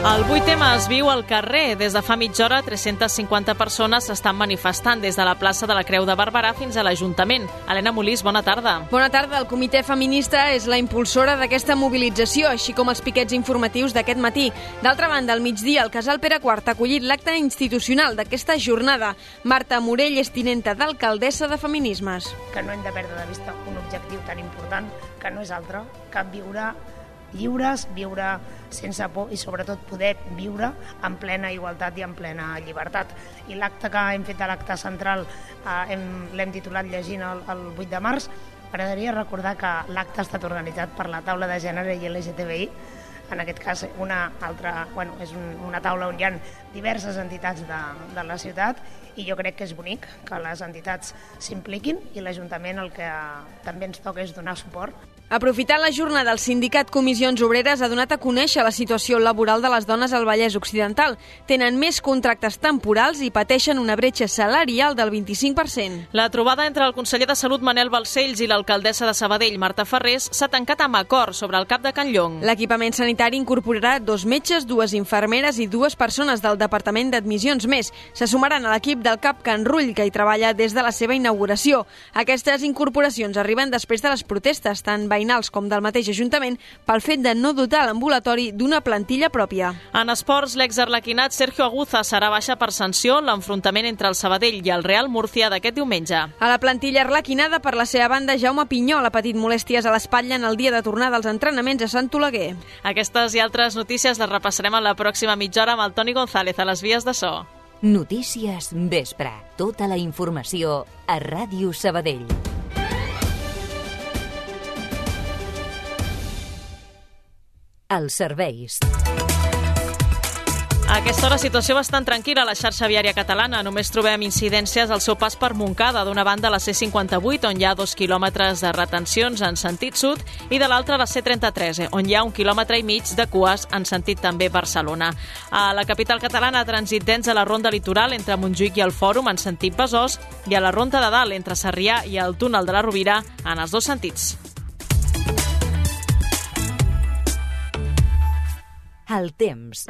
El 8 tema es viu al carrer. Des de fa mitja hora, 350 persones s'estan manifestant des de la plaça de la Creu de Barberà fins a l'Ajuntament. Helena Molís, bona tarda. Bona tarda. El comitè feminista és la impulsora d'aquesta mobilització, així com els piquets informatius d'aquest matí. D'altra banda, al migdia, el casal Pere IV ha acollit l'acte institucional d'aquesta jornada. Marta Morell és tinenta d'alcaldessa de Feminismes. Que no hem de perdre de vista un objectiu tan important que no és altre que viure lliures, viure sense por i sobretot poder viure en plena igualtat i en plena llibertat. I l'acte que hem fet a l'acte central eh, l'hem titulat llegint el, el 8 de març, m'agradaria recordar que l'acte ha estat organitzat per la taula de gènere i LGTBI, en aquest cas una altra, bueno, és un, una taula on hi ha diverses entitats de, de la ciutat i jo crec que és bonic que les entitats s'impliquin i l'Ajuntament el que també ens toca és donar suport Aprofitant la jornada, el sindicat Comissions Obreres ha donat a conèixer la situació laboral de les dones al Vallès Occidental. Tenen més contractes temporals i pateixen una bretxa salarial del 25%. La trobada entre el conseller de Salut Manel Balcells i l'alcaldessa de Sabadell, Marta Ferrés, s'ha tancat amb acord sobre el cap de Can Llong. L'equipament sanitari incorporarà dos metges, dues infermeres i dues persones del Departament d'Admissions més. Se sumaran a l'equip del CAP Can Rull, que hi treballa des de la seva inauguració. Aquestes incorporacions arriben després de les protestes, tant veïnals com del mateix Ajuntament pel fet de no dotar l'ambulatori d'una plantilla pròpia. En esports, l'exarlequinat Sergio Aguza serà baixa per sanció en l'enfrontament entre el Sabadell i el Real Murcia d'aquest diumenge. A la plantilla arlequinada, per la seva banda, Jaume Pinyol ha patit molèsties a l'espatlla en el dia de tornar dels entrenaments a Sant Oleguer. Aquestes i altres notícies les repassarem en la pròxima mitja hora amb el Toni González a les vies de so. Notícies Vespre. Tota la informació a Ràdio Sabadell. Els serveis. A aquesta hora, situació bastant tranquil·la a la xarxa viària catalana. Només trobem incidències al seu pas per Montcada. D'una banda, la C58, on hi ha dos quilòmetres de retencions en sentit sud, i de l'altra, la C33, on hi ha un quilòmetre i mig de cues en sentit també Barcelona. A la capital catalana, trànsit dens a la ronda litoral entre Montjuïc i el Fòrum en sentit Besòs i a la ronda de dalt entre Sarrià i el túnel de la Rovira en els dos sentits. El temps.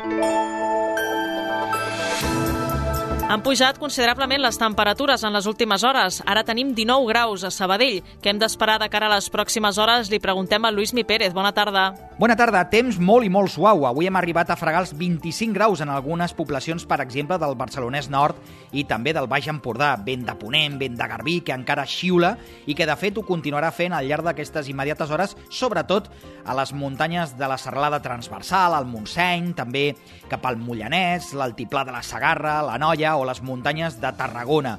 Han pujat considerablement les temperatures en les últimes hores. Ara tenim 19 graus a Sabadell. Què hem d'esperar de cara a les pròximes hores? Li preguntem a Lluís Mi Pérez. Bona tarda. Bona tarda. Temps molt i molt suau. Avui hem arribat a fregar els 25 graus en algunes poblacions, per exemple, del Barcelonès Nord i també del Baix Empordà. Vent de Ponent, vent de Garbí, que encara xiula i que, de fet, ho continuarà fent al llarg d'aquestes immediates hores, sobretot a les muntanyes de la Serralada Transversal, al Montseny, també cap al Mollanès, l'Altiplà de la Sagarra, la Noia o les muntanyes de Tarragona.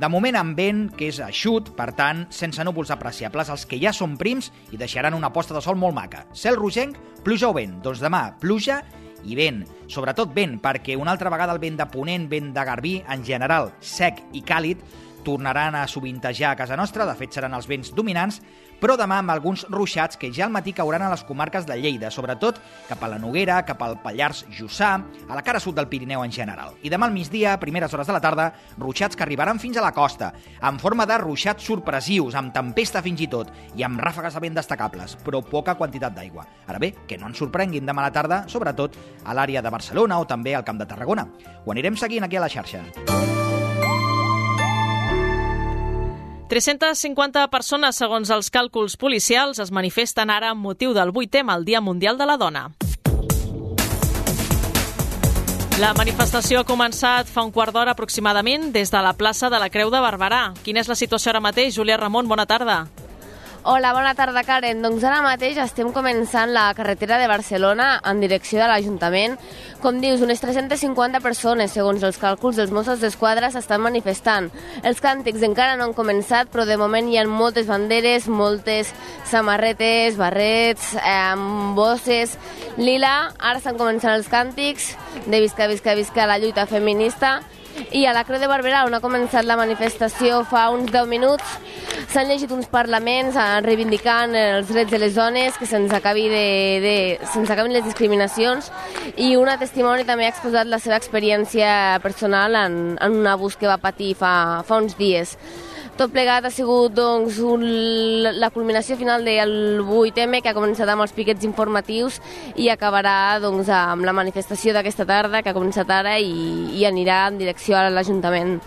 De moment amb vent, que és eixut, per tant, sense núvols apreciables, els que ja són prims i deixaran una posta de sol molt maca. Cel rogenc, pluja o vent. Doncs demà, pluja i vent. Sobretot vent, perquè una altra vegada el vent de ponent, vent de garbí, en general sec i càlid, tornaran a sovintejar a casa nostra, de fet seran els vents dominants, però demà amb alguns ruixats que ja al matí cauran a les comarques de Lleida, sobretot cap a la Noguera, cap al Pallars Jussà, a la cara sud del Pirineu en general. I demà al migdia, a primeres hores de la tarda, ruixats que arribaran fins a la costa, en forma de ruixats sorpressius, amb tempesta fins i tot, i amb ràfegues de vent destacables, però poca quantitat d'aigua. Ara bé, que no ens sorprenguin demà a la tarda, sobretot a l'àrea de Barcelona o també al Camp de Tarragona. Ho anirem seguint aquí a la xarxa. 350 persones, segons els càlculs policials, es manifesten ara amb motiu del 8M, el Dia Mundial de la Dona. La manifestació ha començat fa un quart d'hora aproximadament des de la plaça de la Creu de Barberà. Quina és la situació ara mateix? Júlia Ramon, bona tarda. Hola, bona tarda, Karen. Doncs ara mateix estem començant la carretera de Barcelona en direcció de l'Ajuntament. Com dius, unes 350 persones, segons els càlculs dels Mossos d'Esquadra, s'estan manifestant. Els càntics encara no han començat, però de moment hi ha moltes banderes, moltes samarretes, barrets, eh, bosses, lila. Ara estan començant els càntics de visca, visca, visca la lluita feminista i a la Creu de Barberà, on ha començat la manifestació fa uns 10 minuts, s'han llegit uns parlaments eh, reivindicant els drets de les dones, que se'ns acabi de, de, se'ns acabin les discriminacions, i una testimoni també ha exposat la seva experiència personal en, en un abús que va patir fa, fa uns dies. Tot plegat ha sigut doncs, un, la culminació final del 8M, que ha començat amb els piquets informatius i acabarà doncs, amb la manifestació d'aquesta tarda, que ha començat ara i, i anirà en direcció a l'Ajuntament.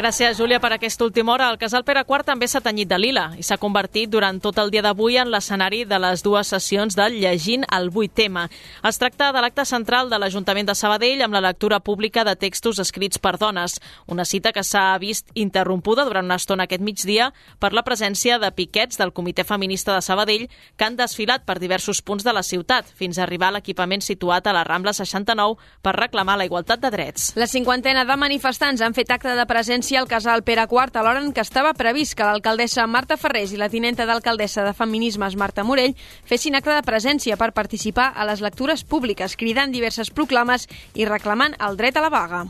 Gràcies, Júlia, per aquesta última hora. El casal Pere IV també s'ha tenyit de lila i s'ha convertit durant tot el dia d'avui en l'escenari de les dues sessions del Llegint el 8 tema. Es tracta de l'acte central de l'Ajuntament de Sabadell amb la lectura pública de textos escrits per dones, una cita que s'ha vist interrompuda durant una estona aquest migdia per la presència de piquets del Comitè Feminista de Sabadell que han desfilat per diversos punts de la ciutat fins a arribar a l'equipament situat a la Rambla 69 per reclamar la igualtat de drets. La cinquantena de manifestants han fet acte de presència al casal Pere IV a l'hora en què estava previst que l'alcaldessa Marta Ferrés i la tinenta d'alcaldessa de Feminismes Marta Morell fessin acte de presència per participar a les lectures públiques, cridant diverses proclames i reclamant el dret a la vaga.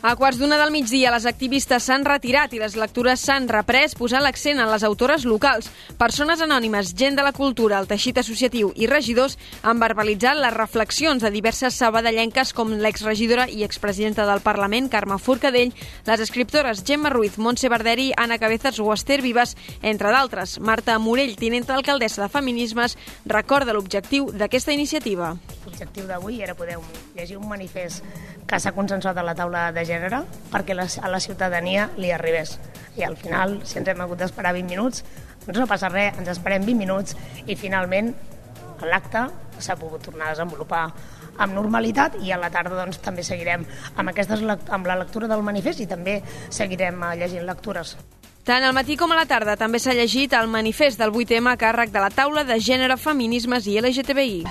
A quarts d'una del migdia, les activistes s'han retirat i les lectures s'han reprès posant l'accent en les autores locals. Persones anònimes, gent de la cultura, el teixit associatiu i regidors han verbalitzat les reflexions de diverses sabadellenques com l'exregidora i expresidenta del Parlament, Carme Forcadell, les escriptores Gemma Ruiz, Montse Barderi, Anna Cabezas o Esther Vives, entre d'altres. Marta Morell, tinenta d'alcaldessa de Feminismes, recorda l'objectiu d'aquesta iniciativa. L'objectiu d'avui era poder llegir un manifest que s'ha consensuat a la taula de gènere perquè a la ciutadania li arribés. I al final, si ens hem hagut d'esperar 20 minuts, doncs no passa res, ens esperem 20 minuts i finalment l'acte s'ha pogut tornar a desenvolupar amb normalitat i a la tarda doncs, també seguirem amb, aquestes, amb la lectura del manifest i també seguirem eh, llegint lectures. Tant al matí com a la tarda també s'ha llegit el manifest del 8M a càrrec de la taula de gènere, feminismes i LGTBI.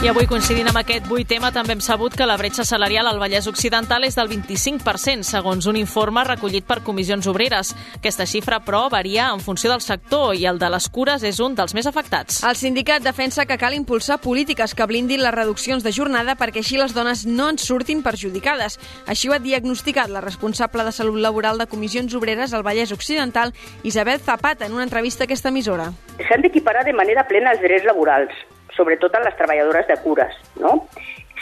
I avui, coincidint amb aquest vuit tema, també hem sabut que la bretxa salarial al Vallès Occidental és del 25%, segons un informe recollit per comissions obreres. Aquesta xifra, però, varia en funció del sector i el de les cures és un dels més afectats. El sindicat defensa que cal impulsar polítiques que blindin les reduccions de jornada perquè així les dones no en surtin perjudicades. Així ho ha diagnosticat la responsable de Salut Laboral de Comissions Obreres al Vallès Occidental, Isabel Zapata, en una entrevista a aquesta emissora. S'han d'equiparar de manera plena els drets laborals sobretot a les treballadores de cures. No?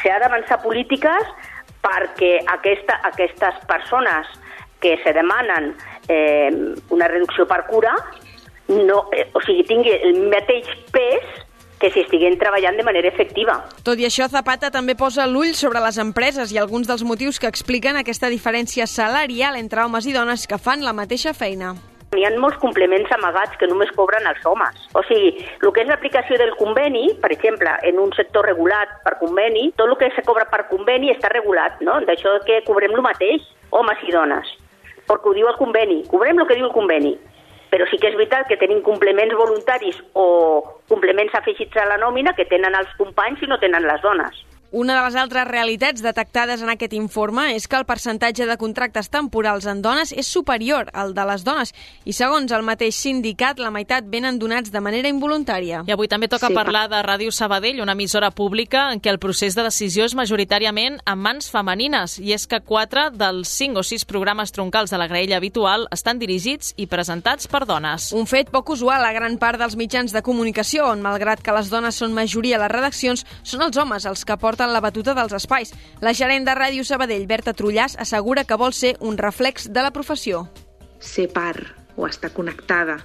S'ha d'avançar polítiques perquè aquesta, aquestes persones que se demanen eh, una reducció per cura no, eh, o sigui, tingui el mateix pes que si estiguin treballant de manera efectiva. Tot i això, Zapata també posa l'ull sobre les empreses i alguns dels motius que expliquen aquesta diferència salarial entre homes i dones que fan la mateixa feina. Hi ha molts complements amagats que només cobren els homes. O sigui, el que és l'aplicació del conveni, per exemple, en un sector regulat per conveni, tot el que se cobra per conveni està regulat, no? D'això que cobrem el mateix, homes i dones, perquè ho diu el conveni, cobrem el que diu el conveni. Però sí que és veritat que tenim complements voluntaris o complements afegits a la nòmina que tenen els companys i no tenen les dones. Una de les altres realitats detectades en aquest informe és que el percentatge de contractes temporals en dones és superior al de les dones i segons el mateix sindicat la meitat venen donats de manera involuntària. I avui també toca sí. parlar de Ràdio Sabadell, una emissora pública en què el procés de decisió és majoritàriament en mans femenines i és que quatre dels cinc o sis programes troncals de la graella habitual estan dirigits i presentats per dones. Un fet poc usual a gran part dels mitjans de comunicació on, malgrat que les dones són majoria a les redaccions, són els homes els que porten porten la batuta dels espais. La gerent de Ràdio Sabadell, Berta Trullàs, assegura que vol ser un reflex de la professió. Ser part o estar connectada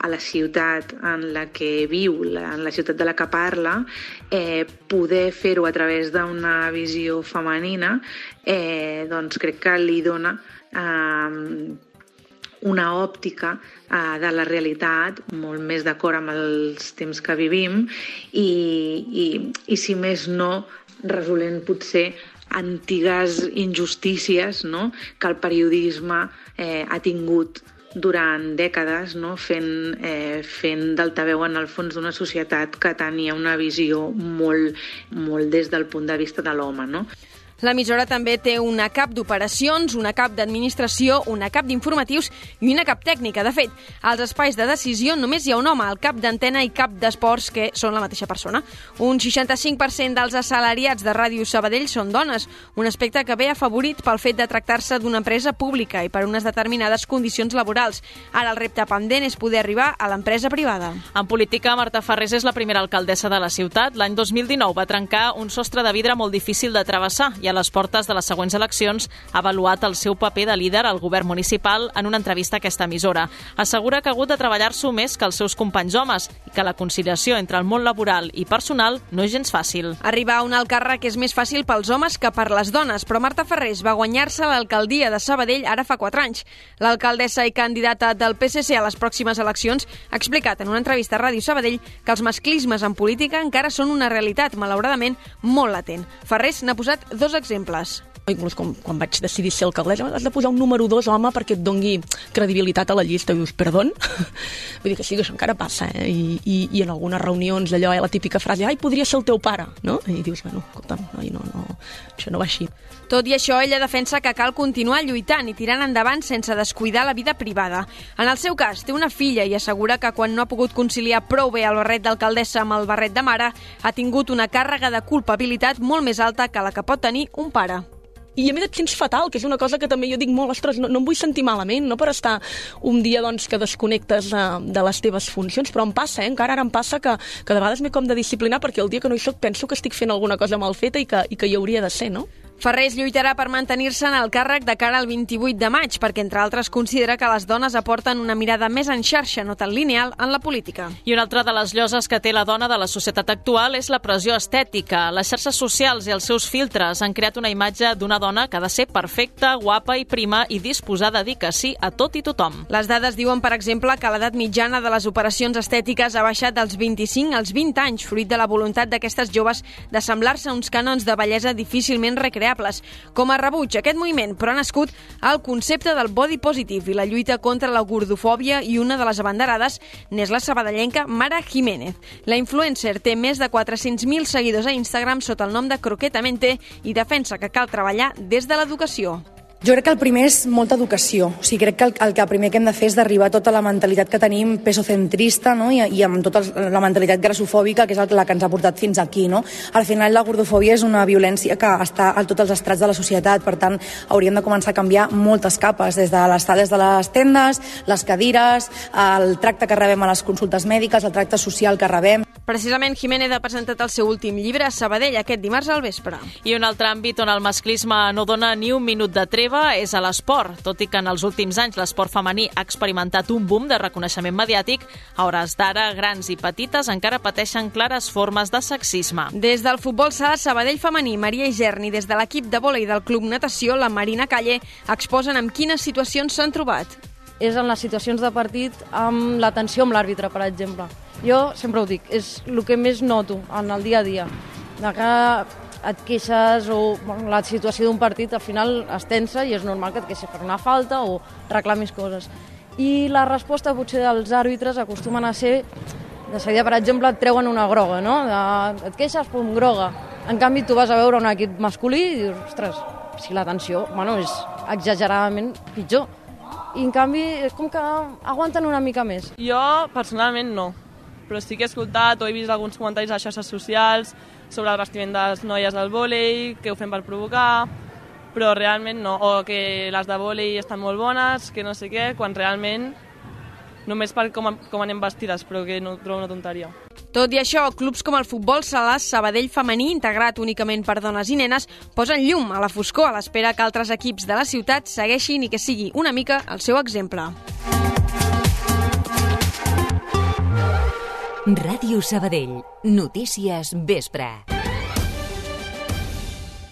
a la ciutat en la que viu, en la ciutat de la que parla, eh, poder fer-ho a través d'una visió femenina, eh, doncs crec que li dona eh, una òptica eh, de la realitat molt més d'acord amb els temps que vivim i, i, i si més no resolent potser antigues injustícies no? que el periodisme eh, ha tingut durant dècades, no? fent, eh, fent d'altaveu en el fons d'una societat que tenia una visió molt, molt des del punt de vista de l'home. No? L'emissora també té una cap d'operacions, una cap d'administració, una cap d'informatius i una cap tècnica. De fet, als espais de decisió només hi ha un home, el cap d'antena i cap d'esports, que són la mateixa persona. Un 65% dels assalariats de Ràdio Sabadell són dones, un aspecte que ve afavorit pel fet de tractar-se d'una empresa pública i per unes determinades condicions laborals. Ara el repte pendent és poder arribar a l'empresa privada. En política, Marta Ferrés és la primera alcaldessa de la ciutat. L'any 2019 va trencar un sostre de vidre molt difícil de travessar i a les portes de les següents eleccions ha avaluat el seu paper de líder al govern municipal en una entrevista a aquesta emissora. Assegura que ha hagut de treballar-s'ho més que els seus companys homes i que la conciliació entre el món laboral i personal no és gens fàcil. Arribar a un alt càrrec és més fàcil pels homes que per les dones, però Marta Ferrés va guanyar-se l'alcaldia de Sabadell ara fa 4 anys. L'alcaldessa i candidata del PSC a les pròximes eleccions ha explicat en una entrevista a Ràdio Sabadell que els masclismes en política encara són una realitat, malauradament, molt latent. Ferrés n'ha posat dos exemples inclús quan, quan vaig decidir ser alcaldessa, has de posar un número 2 home perquè et dongui credibilitat a la llista. I dius, perdó? Vull dir que sí, que això encara passa, eh? I, i, i en algunes reunions allò, eh, la típica frase, ai, podria ser el teu pare, no? I dius, bueno, escolta'm, no, no, no, això no va així. Tot i això, ella defensa que cal continuar lluitant i tirant endavant sense descuidar la vida privada. En el seu cas, té una filla i assegura que quan no ha pogut conciliar prou bé el barret d'alcaldessa amb el barret de mare, ha tingut una càrrega de culpabilitat molt més alta que la que pot tenir un pare i a més et sents fatal, que és una cosa que també jo dic molt, ostres, no, no em vull sentir malament, no per estar un dia doncs, que desconnectes uh, de les teves funcions, però em passa, eh? encara ara em passa que, que de vegades m'he com de disciplinar perquè el dia que no hi soc penso que estic fent alguna cosa mal feta i que, i que hi hauria de ser, no? Ferrés lluitarà per mantenir-se en el càrrec de cara al 28 de maig, perquè, entre altres, considera que les dones aporten una mirada més en xarxa, no tan lineal, en la política. I una altra de les lloses que té la dona de la societat actual és la pressió estètica. Les xarxes socials i els seus filtres han creat una imatge d'una dona que ha de ser perfecta, guapa i prima i disposada a dir que sí a tot i tothom. Les dades diuen, per exemple, que l'edat mitjana de les operacions estètiques ha baixat dels 25 als 20 anys, fruit de la voluntat d'aquestes joves de semblar-se a uns cànons de bellesa difícilment recreats creables. Com a rebuig, aquest moviment però ha nascut el concepte del body positive i la lluita contra la gordofòbia i una de les abanderades n'és la sabadellenca Mara Jiménez. La influencer té més de 400.000 seguidors a Instagram sota el nom de Croquetamente i defensa que cal treballar des de l'educació. Jo crec que el primer és molta educació. O sigui, crec que el, el que primer que hem de fer és d'arribar a tota la mentalitat que tenim pesocentrista no? I, i amb tota la mentalitat grassofòbica, que és el, la que ens ha portat fins aquí. No? Al final, la gordofòbia és una violència que està a tots els estrats de la societat, per tant, hauríem de començar a canviar moltes capes, des de les des de les tendes, les cadires, el tracte que rebem a les consultes mèdiques, el tracte social que rebem. Precisament, Jiménez ha presentat el seu últim llibre a Sabadell aquest dimarts al vespre. I un altre àmbit on el masclisme no dona ni un minut de treva és a l'esport. Tot i que en els últims anys l'esport femení ha experimentat un boom de reconeixement mediàtic, a hores d'ara, grans i petites encara pateixen clares formes de sexisme. Des del futbol sala Sabadell femení, Maria Igerni, des de l'equip de vòlei del Club Natació, la Marina Calle, exposen amb quines situacions s'han trobat. És en les situacions de partit amb l'atenció amb l'àrbitre, per exemple jo sempre ho dic, és el que més noto en el dia a dia. De que et queixes o bueno, la situació d'un partit al final es tensa i és normal que et queixis per una falta o reclamis coses. I la resposta potser dels àrbitres acostumen a ser de seguida, per exemple, et treuen una groga, no? De, et queixes, pum, groga. En canvi, tu vas a veure un equip masculí i dius, ostres, si la tensió, bueno, és exageradament pitjor. I en canvi, és com que aguanten una mica més. Jo, personalment, no però sí que he escoltat o he vist alguns comentaris a xarxes socials sobre el vestiment de les noies del vòlei, que ho fem per provocar, però realment no, o que les de vòlei estan molt bones, que no sé què, quan realment només per com, com anem vestides, però que no trobo una tonteria. Tot i això, clubs com el futbol sala Sabadell femení, integrat únicament per dones i nenes, posen llum a la foscor a l'espera que altres equips de la ciutat segueixin i que sigui una mica el seu exemple. Ràdio Sabadell. Notícies Vespre.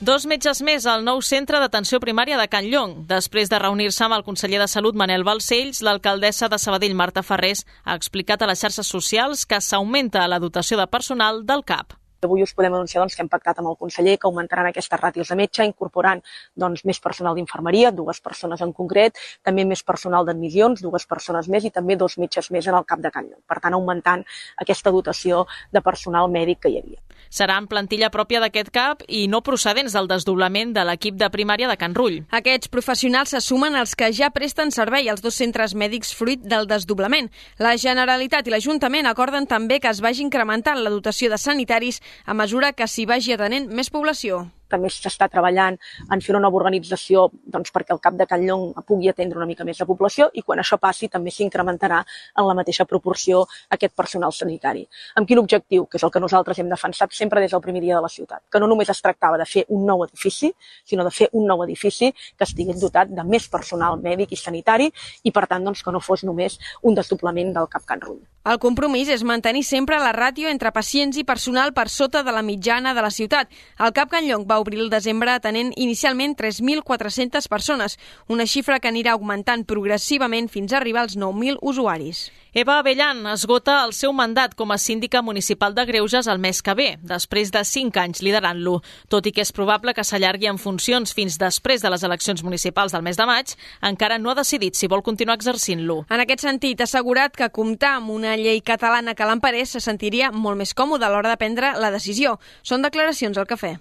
Dos metges més al nou centre d'atenció primària de Can Llong. Després de reunir-se amb el conseller de Salut, Manel Balcells, l'alcaldessa de Sabadell, Marta Ferrés, ha explicat a les xarxes socials que s'augmenta la dotació de personal del CAP Avui us podem anunciar doncs, que hem pactat amb el conseller que augmentaran aquestes ràtios de metge, incorporant doncs, més personal d'infermeria, dues persones en concret, també més personal d'admissions, dues persones més i també dos metges més en el cap de Can Llong. Per tant, augmentant aquesta dotació de personal mèdic que hi havia. Serà en plantilla pròpia d'aquest CAP i no procedents del desdoblament de l'equip de primària de Can Rull. Aquests professionals se sumen als que ja presten servei als dos centres mèdics fruit del desdoblament. La Generalitat i l'Ajuntament acorden també que es vagi incrementant la dotació de sanitaris a mesura que s'hi vagi atenent més població també s'està treballant en fer una nova organització doncs, perquè el cap de Can Llong pugui atendre una mica més la població i quan això passi també s'incrementarà en la mateixa proporció aquest personal sanitari. Amb quin objectiu? Que és el que nosaltres hem defensat sempre des del primer dia de la ciutat, que no només es tractava de fer un nou edifici, sinó de fer un nou edifici que estigui dotat de més personal mèdic i sanitari i, per tant, doncs, que no fos només un desdoblament del Cap Can Rull. El compromís és mantenir sempre la ràtio entre pacients i personal per sota de la mitjana de la ciutat. El Cap Can Llong va obrir el desembre atenent inicialment 3.400 persones, una xifra que anirà augmentant progressivament fins a arribar als 9.000 usuaris. Eva Avellan esgota el seu mandat com a síndica municipal de Greuges el mes que ve, després de 5 anys liderant-lo. Tot i que és probable que s'allargui en funcions fins després de les eleccions municipals del mes de maig, encara no ha decidit si vol continuar exercint-lo. En aquest sentit, ha assegurat que comptar amb una llei catalana que l'emparés se sentiria molt més còmode a l'hora de prendre la decisió. Són declaracions al cafè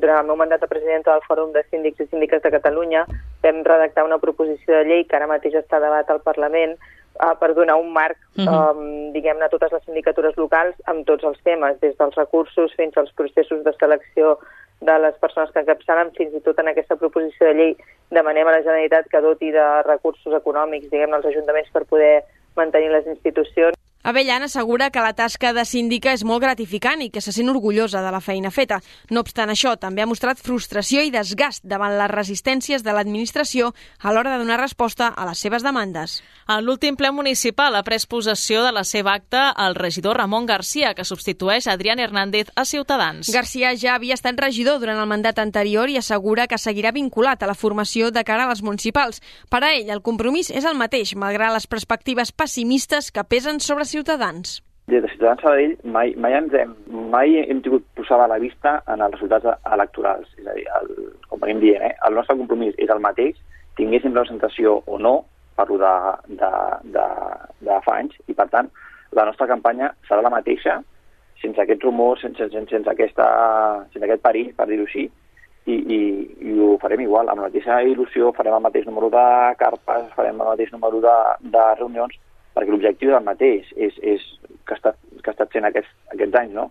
durant el meu mandat de presidenta del Fòrum de Síndics i Síndiques de Catalunya vam redactar una proposició de llei que ara mateix està a debat al Parlament uh, per donar un marc, uh -huh. um, diguem-ne, a totes les sindicatures locals amb tots els temes, des dels recursos fins als processos de selecció de les persones que encapçalen, fins i tot en aquesta proposició de llei demanem a la Generalitat que doti de recursos econòmics, diguem-ne, als ajuntaments per poder mantenir les institucions. Avellan assegura que la tasca de síndica és molt gratificant i que se sent orgullosa de la feina feta. No obstant això, també ha mostrat frustració i desgast davant les resistències de l'administració a l'hora de donar resposta a les seves demandes. En l'últim ple municipal ha pres possessió de la seva acta el regidor Ramon Garcia, que substitueix Adrián Hernández a Ciutadans. Garcia ja havia estat regidor durant el mandat anterior i assegura que seguirà vinculat a la formació de cara a les municipals. Per a ell, el compromís és el mateix, malgrat les perspectives pessimistes que pesen sobre Ciutadans. Des de Ciutadans Sabadell mai, mai, ens hem, mai hem tingut posada la vista en els resultats electorals. És a dir, el, com venim dient, eh, el nostre compromís és el mateix, tinguéssim representació o no, parlo de, de, de, de fa anys, i per tant la nostra campanya serà la mateixa, sense aquest rumor, sense, sense, sense, aquesta, sense aquest perill, per dir-ho així, i, i, i ho farem igual, amb la mateixa il·lusió, farem el mateix número de carpes, farem el mateix número de, de reunions, perquè l'objectiu és el mateix, és, és que, ha estat, que ha estat sent aquests, aquests anys, no?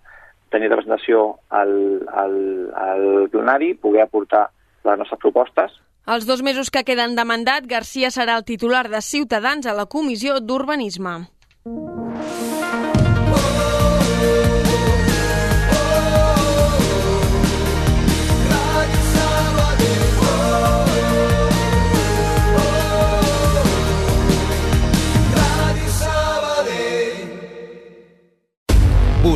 tenir representació al, al, al plenari, poder aportar les nostres propostes, els dos mesos que queden de mandat, Garcia serà el titular de Ciutadans a la Comissió d'Urbanisme.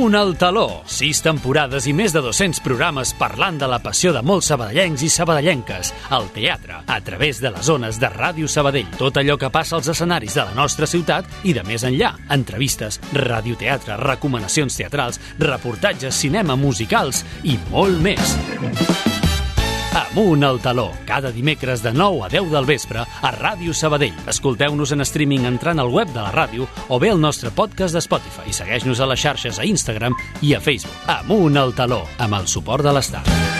Amunt al taló. Sis temporades i més de 200 programes parlant de la passió de molts sabadellencs i sabadellenques al teatre, a través de les zones de Ràdio Sabadell. Tot allò que passa als escenaris de la nostra ciutat i de més enllà. Entrevistes, radioteatre, recomanacions teatrals, reportatges, cinema, musicals i molt més. Amunt al taló, cada dimecres de 9 a 10 del vespre a Ràdio Sabadell. Escolteu-nos en streaming entrant al web de la ràdio o bé al nostre podcast de Spotify i segueix-nos a les xarxes a Instagram i a Facebook. Amunt al taló, amb el suport de l'Estat.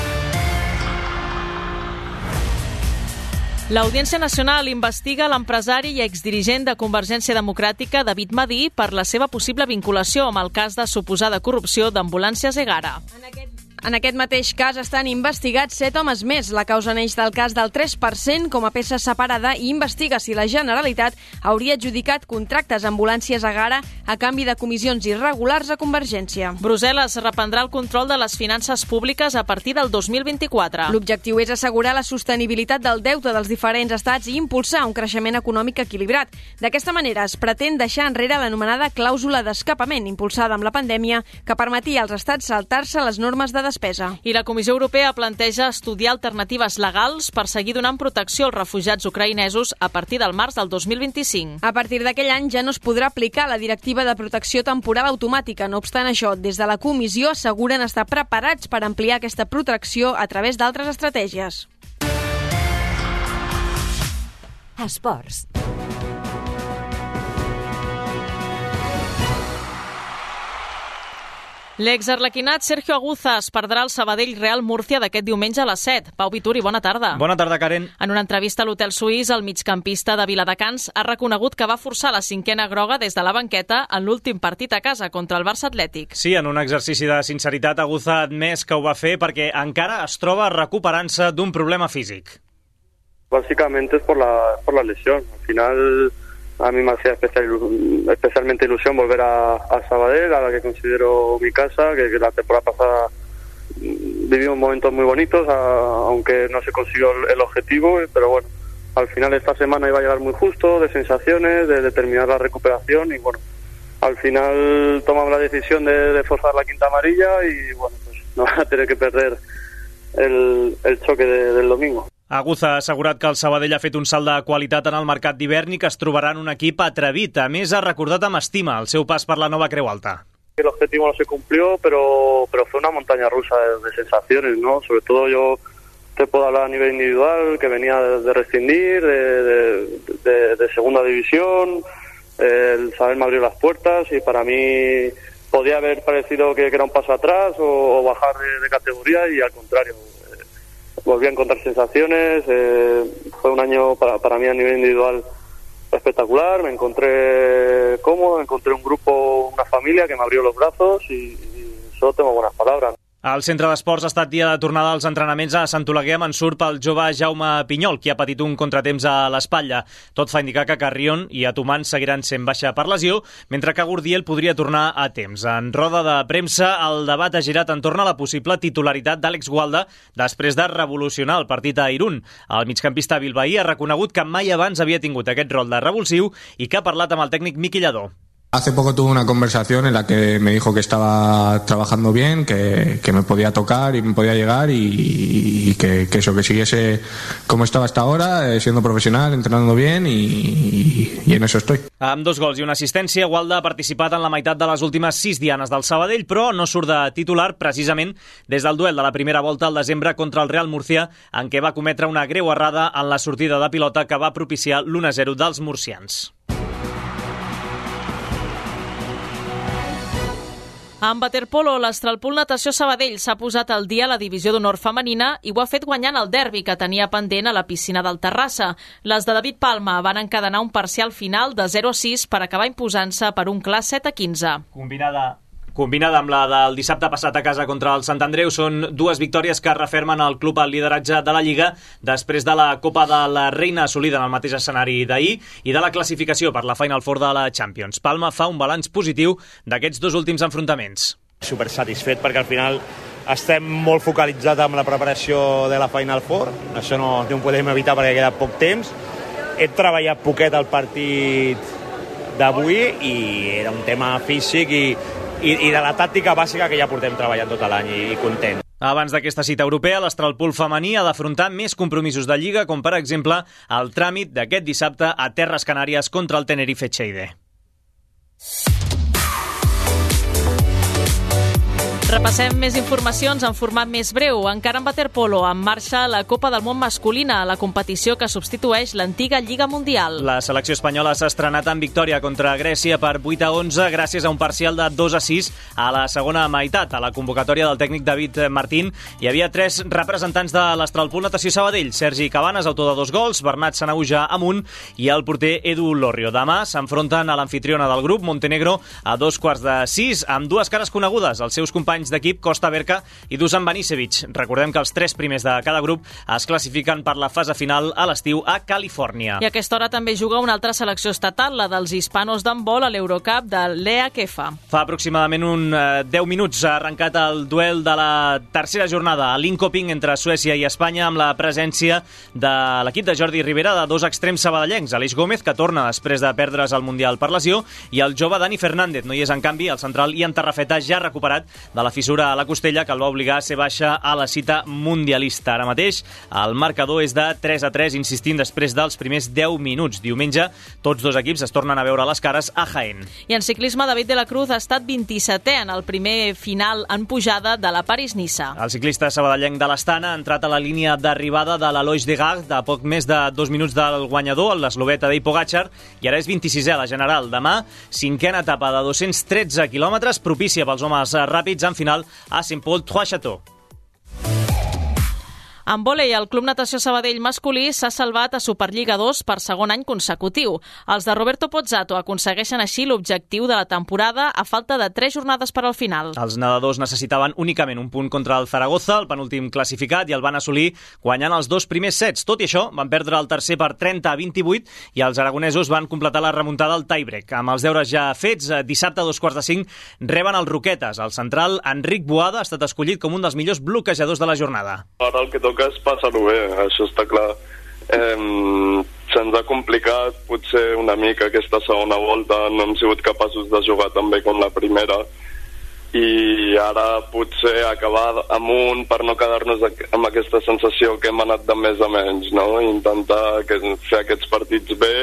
L'Audiència Nacional investiga l'empresari i exdirigent de Convergència Democràtica David Madí per la seva possible vinculació amb el cas de suposada corrupció d'ambulàncies Egara. En aquest mateix cas estan investigats set homes més. La causa neix del cas del 3% com a peça separada i investiga si la Generalitat hauria adjudicat contractes ambulàncies a Gara a canvi de comissions irregulars a Convergència. Brussel·les reprendrà el control de les finances públiques a partir del 2024. L'objectiu és assegurar la sostenibilitat del deute dels diferents estats i impulsar un creixement econòmic equilibrat. D'aquesta manera es pretén deixar enrere l'anomenada clàusula d'escapament impulsada amb la pandèmia que permetia als estats saltar-se les normes de despesa. I la Comissió Europea planteja estudiar alternatives legals per seguir donant protecció als refugiats ucraïnesos a partir del març del 2025. A partir d'aquell any ja no es podrà aplicar la directiva de protecció temporal automàtica. No obstant això, des de la comissió asseguren estar preparats per ampliar aquesta protecció a través d'altres estratègies. Esports. L'exarlequinat Sergio Aguzas perdrà el Sabadell Real Múrcia d'aquest diumenge a les 7. Pau Vituri, bona tarda. Bona tarda, Karen. En una entrevista a l'Hotel Suís, el migcampista de Viladecans ha reconegut que va forçar la cinquena groga des de la banqueta en l'últim partit a casa contra el Barça Atlètic. Sí, en un exercici de sinceritat, Aguza ha admès que ho va fer perquè encara es troba recuperant-se d'un problema físic. Básicamente es por la, por la lesión. Al final a mí me hacía especial, especialmente ilusión volver a, Sabadell, a la que considero mi casa, que, la temporada pasada mm, vivimos momentos muy bonitos, a, aunque no se consiguió el, objetivo, pero bueno, al final esta semana iba a llegar muy justo, de sensaciones, de, de terminar la recuperación y bueno, al final tomamos la decisión de, forzar la quinta amarilla y bueno, pues no van a tener que perder el, el choque de, del domingo. Aguza ha assegurat que el Sabadell ha fet un salt de qualitat en el mercat d'hivern i que es trobarà en un equip atrevit. A més, ha recordat amb estima el seu pas per la nova Creu Alta. El objetivo no se cumplió, pero, pero fue una montaña rusa de, de sensaciones, ¿no? Sobre todo yo te puedo hablar a nivel individual, que venía de, de rescindir, de, de, de, segunda división, el saber me abrió las puertas y para mí podía haber parecido que, que era un paso atrás o, o bajar de, categoría y al contrario, volví a encontrar sensaciones, eh, fue un año para, para mí a nivel individual espectacular, me encontré cómodo, encontré un grupo, una familia que me abrió los brazos y, y solo tengo buenas palabras. Al centre d'esports ha estat dia de tornada als entrenaments a Sant Oleguer amb ensurt pel jove Jaume Pinyol, qui ha patit un contratemps a l'espatlla. Tot fa indicar que Carrion i Atumant seguiran sent baixa per lesió, mentre que Gordiel podria tornar a temps. En roda de premsa, el debat ha girat entorn a la possible titularitat d'Àlex Gualda després de revolucionar el partit a Irún. El migcampista bilbaí ha reconegut que mai abans havia tingut aquest rol de revulsiu i que ha parlat amb el tècnic Miqui Lladó. Hace poco tuve una conversación en la que me dijo que estaba trabajando bien, que, que me podía tocar y me podía llegar y, y que, que, eso, que siguiese como estaba hasta ahora, eh, siendo profesional, entrenando bien y, y, y en eso estoy. Amb dos gols i una assistència, Gualda ha participat en la meitat de les últimes sis dianes del Sabadell, però no surt de titular precisament des del duel de la primera volta al desembre contra el Real Murcia, en què va cometre una greu errada en la sortida de pilota que va propiciar l'1-0 dels murcians. Amb waterpolo, l'Estralpool Natació Sabadell s'ha posat al dia a la divisió d'honor femenina i ho ha fet guanyant el derbi que tenia pendent a la piscina del Terrassa. Les de David Palma van encadenar un parcial final de 0 a 6 per acabar imposant-se per un clar 7 a 15. Combinada Combinada amb la del dissabte passat a casa contra el Sant Andreu, són dues victòries que refermen el club al lideratge de la Lliga després de la Copa de la Reina assolida en el mateix escenari d'ahir i de la classificació per la Final Four de la Champions. Palma fa un balanç positiu d'aquests dos últims enfrontaments. Super satisfet perquè al final estem molt focalitzats amb la preparació de la Final Four, això no, no ho podem evitar perquè queda poc temps. He treballat poquet el partit d'avui i era un tema físic i, i, i de la tàctica bàsica que ja portem treballant tot l'any i, i content. Abans d'aquesta cita europea, l'Astralpool femení ha d'afrontar més compromisos de Lliga, com per exemple el tràmit d'aquest dissabte a Terres Canàries contra el Tenerife Cheide. Repassem més informacions en format més breu. Encara en waterpolo, en marxa la Copa del Món masculina, la competició que substitueix l'antiga Lliga Mundial. La selecció espanyola s'ha estrenat en victòria contra Grècia per 8 a 11 gràcies a un parcial de 2 a 6 a la segona meitat. A la convocatòria del tècnic David Martín hi havia tres representants de l'Astralpool Natació Sabadell, Sergi Cabanes, autor de dos gols, Bernat Sanauja amunt i el porter Edu Lorrio. Demà s'enfronten a l'anfitriona del grup, Montenegro, a dos quarts de sis, amb dues cares conegudes, els seus companys d'equip Costa Berca i Dusan Banisevic. Recordem que els tres primers de cada grup es classifiquen per la fase final a l'estiu a Califòrnia. I a aquesta hora també juga una altra selecció estatal, la dels hispanos d'handbol a l'Eurocup de l'EA Kefa. Fa aproximadament un eh, 10 minuts ha arrencat el duel de la tercera jornada a Linkoping entre Suècia i Espanya amb la presència de l'equip de Jordi Rivera de dos extrems sabadellencs, Aleix Gómez, que torna després de perdre's el Mundial per lesió, i el jove Dani Fernández. No hi és, en canvi, el central Ian Tarrafeta ja recuperat de la fissura a la costella que el va obligar a ser baixa a la cita mundialista. Ara mateix el marcador és de 3 a 3, insistint després dels primers 10 minuts. Diumenge tots dos equips es tornen a veure les cares a Jaén. I en ciclisme, David de la Cruz ha estat 27è en el primer final en pujada de la París-Niça. El ciclista sabadellenc de l'Estana ha entrat a la línia d'arribada de l'Alois de Gag de poc més de dos minuts del guanyador, l'esloveta Dei Pogacar, i ara és 26è a la general. Demà, cinquena etapa de 213 quilòmetres, propícia pels homes ràpids en final a Saint-Paul-Trois-Châteaux. En vòlei, el Club Natació Sabadell masculí s'ha salvat a Superliga 2 per segon any consecutiu. Els de Roberto Pozzato aconsegueixen així l'objectiu de la temporada a falta de 3 jornades per al final. Els nedadors necessitaven únicament un punt contra el Zaragoza, el penúltim classificat, i el van assolir guanyant els dos primers sets. Tot i això, van perdre el tercer per 30 a 28 i els aragonesos van completar la remuntada al tiebreak. Amb els deures ja fets, eh, dissabte a dos quarts de cinc reben els Roquetes. El central, Enric Boada, ha estat escollit com un dels millors bloquejadors de la jornada. Ara el que toca és passar-ho bé, això està clar. Eh, Se'ns ha complicat potser una mica aquesta segona volta, no hem sigut capaços de jugar tan bé com la primera i ara potser acabar amunt per no quedar-nos amb aquesta sensació que hem anat de més a menys, no? intentar que, fer aquests partits bé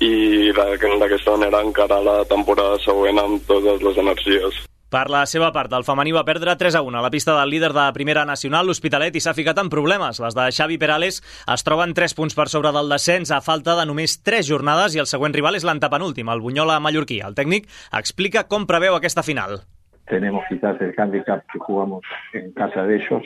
i d'aquesta manera encarar la temporada següent amb totes les energies. Per la seva part, el femení va perdre 3 a 1 a la pista del líder de Primera Nacional, l'Hospitalet, i s'ha ficat en problemes. Les de Xavi Perales es troben 3 punts per sobre del descens a falta de només 3 jornades i el següent rival és l'antepenúltim, el Bunyola mallorquí. El tècnic explica com preveu aquesta final. Tenemos quizás el handicap que jugamos en casa de ellos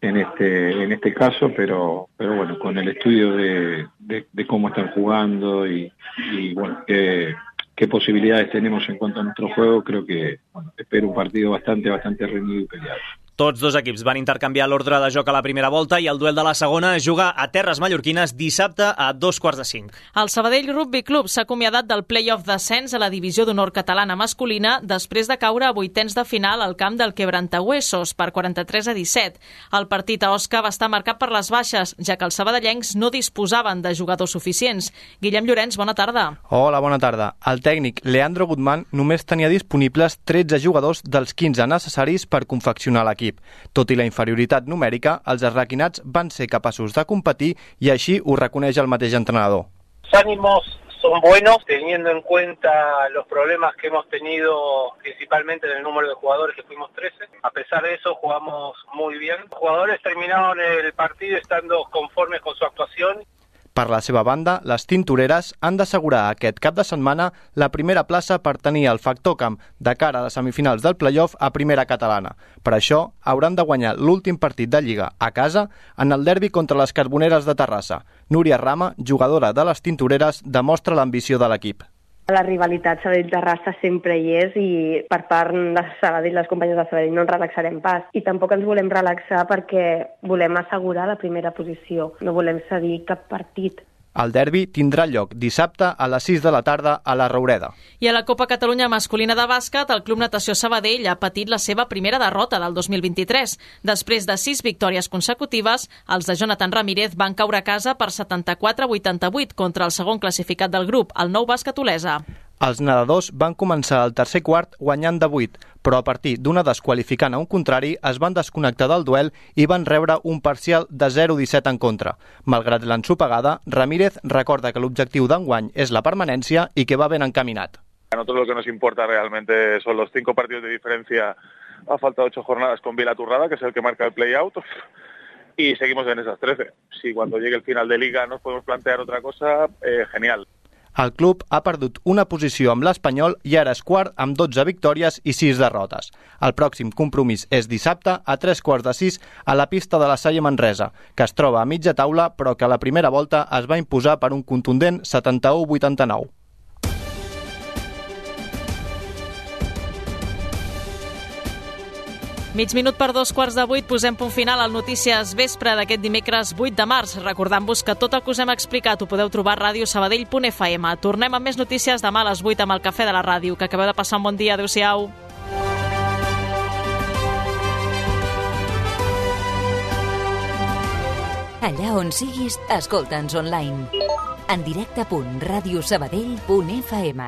en este en este caso, pero pero bueno, con el estudio de, de, de cómo están jugando y, y bueno, que qué posibilidades tenemos en cuanto a nuestro juego, creo que bueno, espero un partido bastante, bastante reñido y peleado. Tots dos equips van intercanviar l'ordre de joc a la primera volta i el duel de la segona es juga a Terres Mallorquines dissabte a dos quarts de cinc. El Sabadell Rugby Club s'ha acomiadat del play-off d'ascens a la divisió d'honor catalana masculina després de caure a vuitens de final al camp del Quebrantahuesos per 43 a 17. El partit a Osca va estar marcat per les baixes, ja que els sabadellencs no disposaven de jugadors suficients. Guillem Llorenç, bona tarda. Hola, bona tarda. El tècnic Leandro Guzmán només tenia disponibles 13 jugadors dels 15 necessaris per confeccionar l'equip l'equip. Tot i la inferioritat numèrica, els arraquinats van ser capaços de competir i així ho reconeix el mateix entrenador. Los ánimos son buenos teniendo en cuenta los problemas que hemos tenido principalmente en el número de jugadores que fuimos 13. A pesar de eso jugamos muy bien. Los jugadores terminaron el partido estando conformes con su actuación per la seva banda, les tintoreres han d'assegurar aquest cap de setmana la primera plaça per tenir el factor camp de cara a les semifinals del playoff a primera catalana. Per això, hauran de guanyar l'últim partit de Lliga a casa en el derbi contra les Carboneres de Terrassa. Núria Rama, jugadora de les tintoreres, demostra l'ambició de l'equip. La rivalitat Sabadell-Terrassa sempre hi és i per part de Sabadell, les companyes de Sabadell, no ens relaxarem pas. I tampoc ens volem relaxar perquè volem assegurar la primera posició. No volem cedir cap partit. El derbi tindrà lloc dissabte a les 6 de la tarda a la Roureda. I a la Copa Catalunya masculina de bàsquet, el Club Natació Sabadell ha patit la seva primera derrota del 2023. Després de sis victòries consecutives, els de Jonathan Ramírez van caure a casa per 74-88 contra el segon classificat del grup, el nou bàsquet Olesa. Els nedadors van començar el tercer quart guanyant de 8, però a partir d'una desqualificant a un contrari es van desconnectar del duel i van rebre un parcial de 0-17 en contra. Malgrat l'ensopegada, Ramírez recorda que l'objectiu d'enguany és la permanència i que va ben encaminat. A nosotros lo que nos importa realmente son los cinco partidos de diferencia a falta de ocho jornadas con Vilaturrada, que es el que marca el play-out, y seguimos en esas 13. Si cuando llegue el final de liga nos podemos plantear otra cosa, eh, genial. El club ha perdut una posició amb l'Espanyol i ara és quart amb 12 victòries i 6 derrotes. El pròxim compromís és dissabte a 3 quarts de 6 a la pista de la Salle Manresa, que es troba a mitja taula però que a la primera volta es va imposar per un contundent 71-89. Mig minut per dos quarts de vuit posem punt final al Notícies Vespre d'aquest dimecres 8 de març. Recordant-vos que tot el que us hem explicat ho podeu trobar a radiosabadell.fm. Tornem amb més notícies demà a les 8 amb el Cafè de la Ràdio. Que acabeu de passar un bon dia. Adéu-siau. Allà on siguis, escolta'ns online. En directe.radiosabadell.fm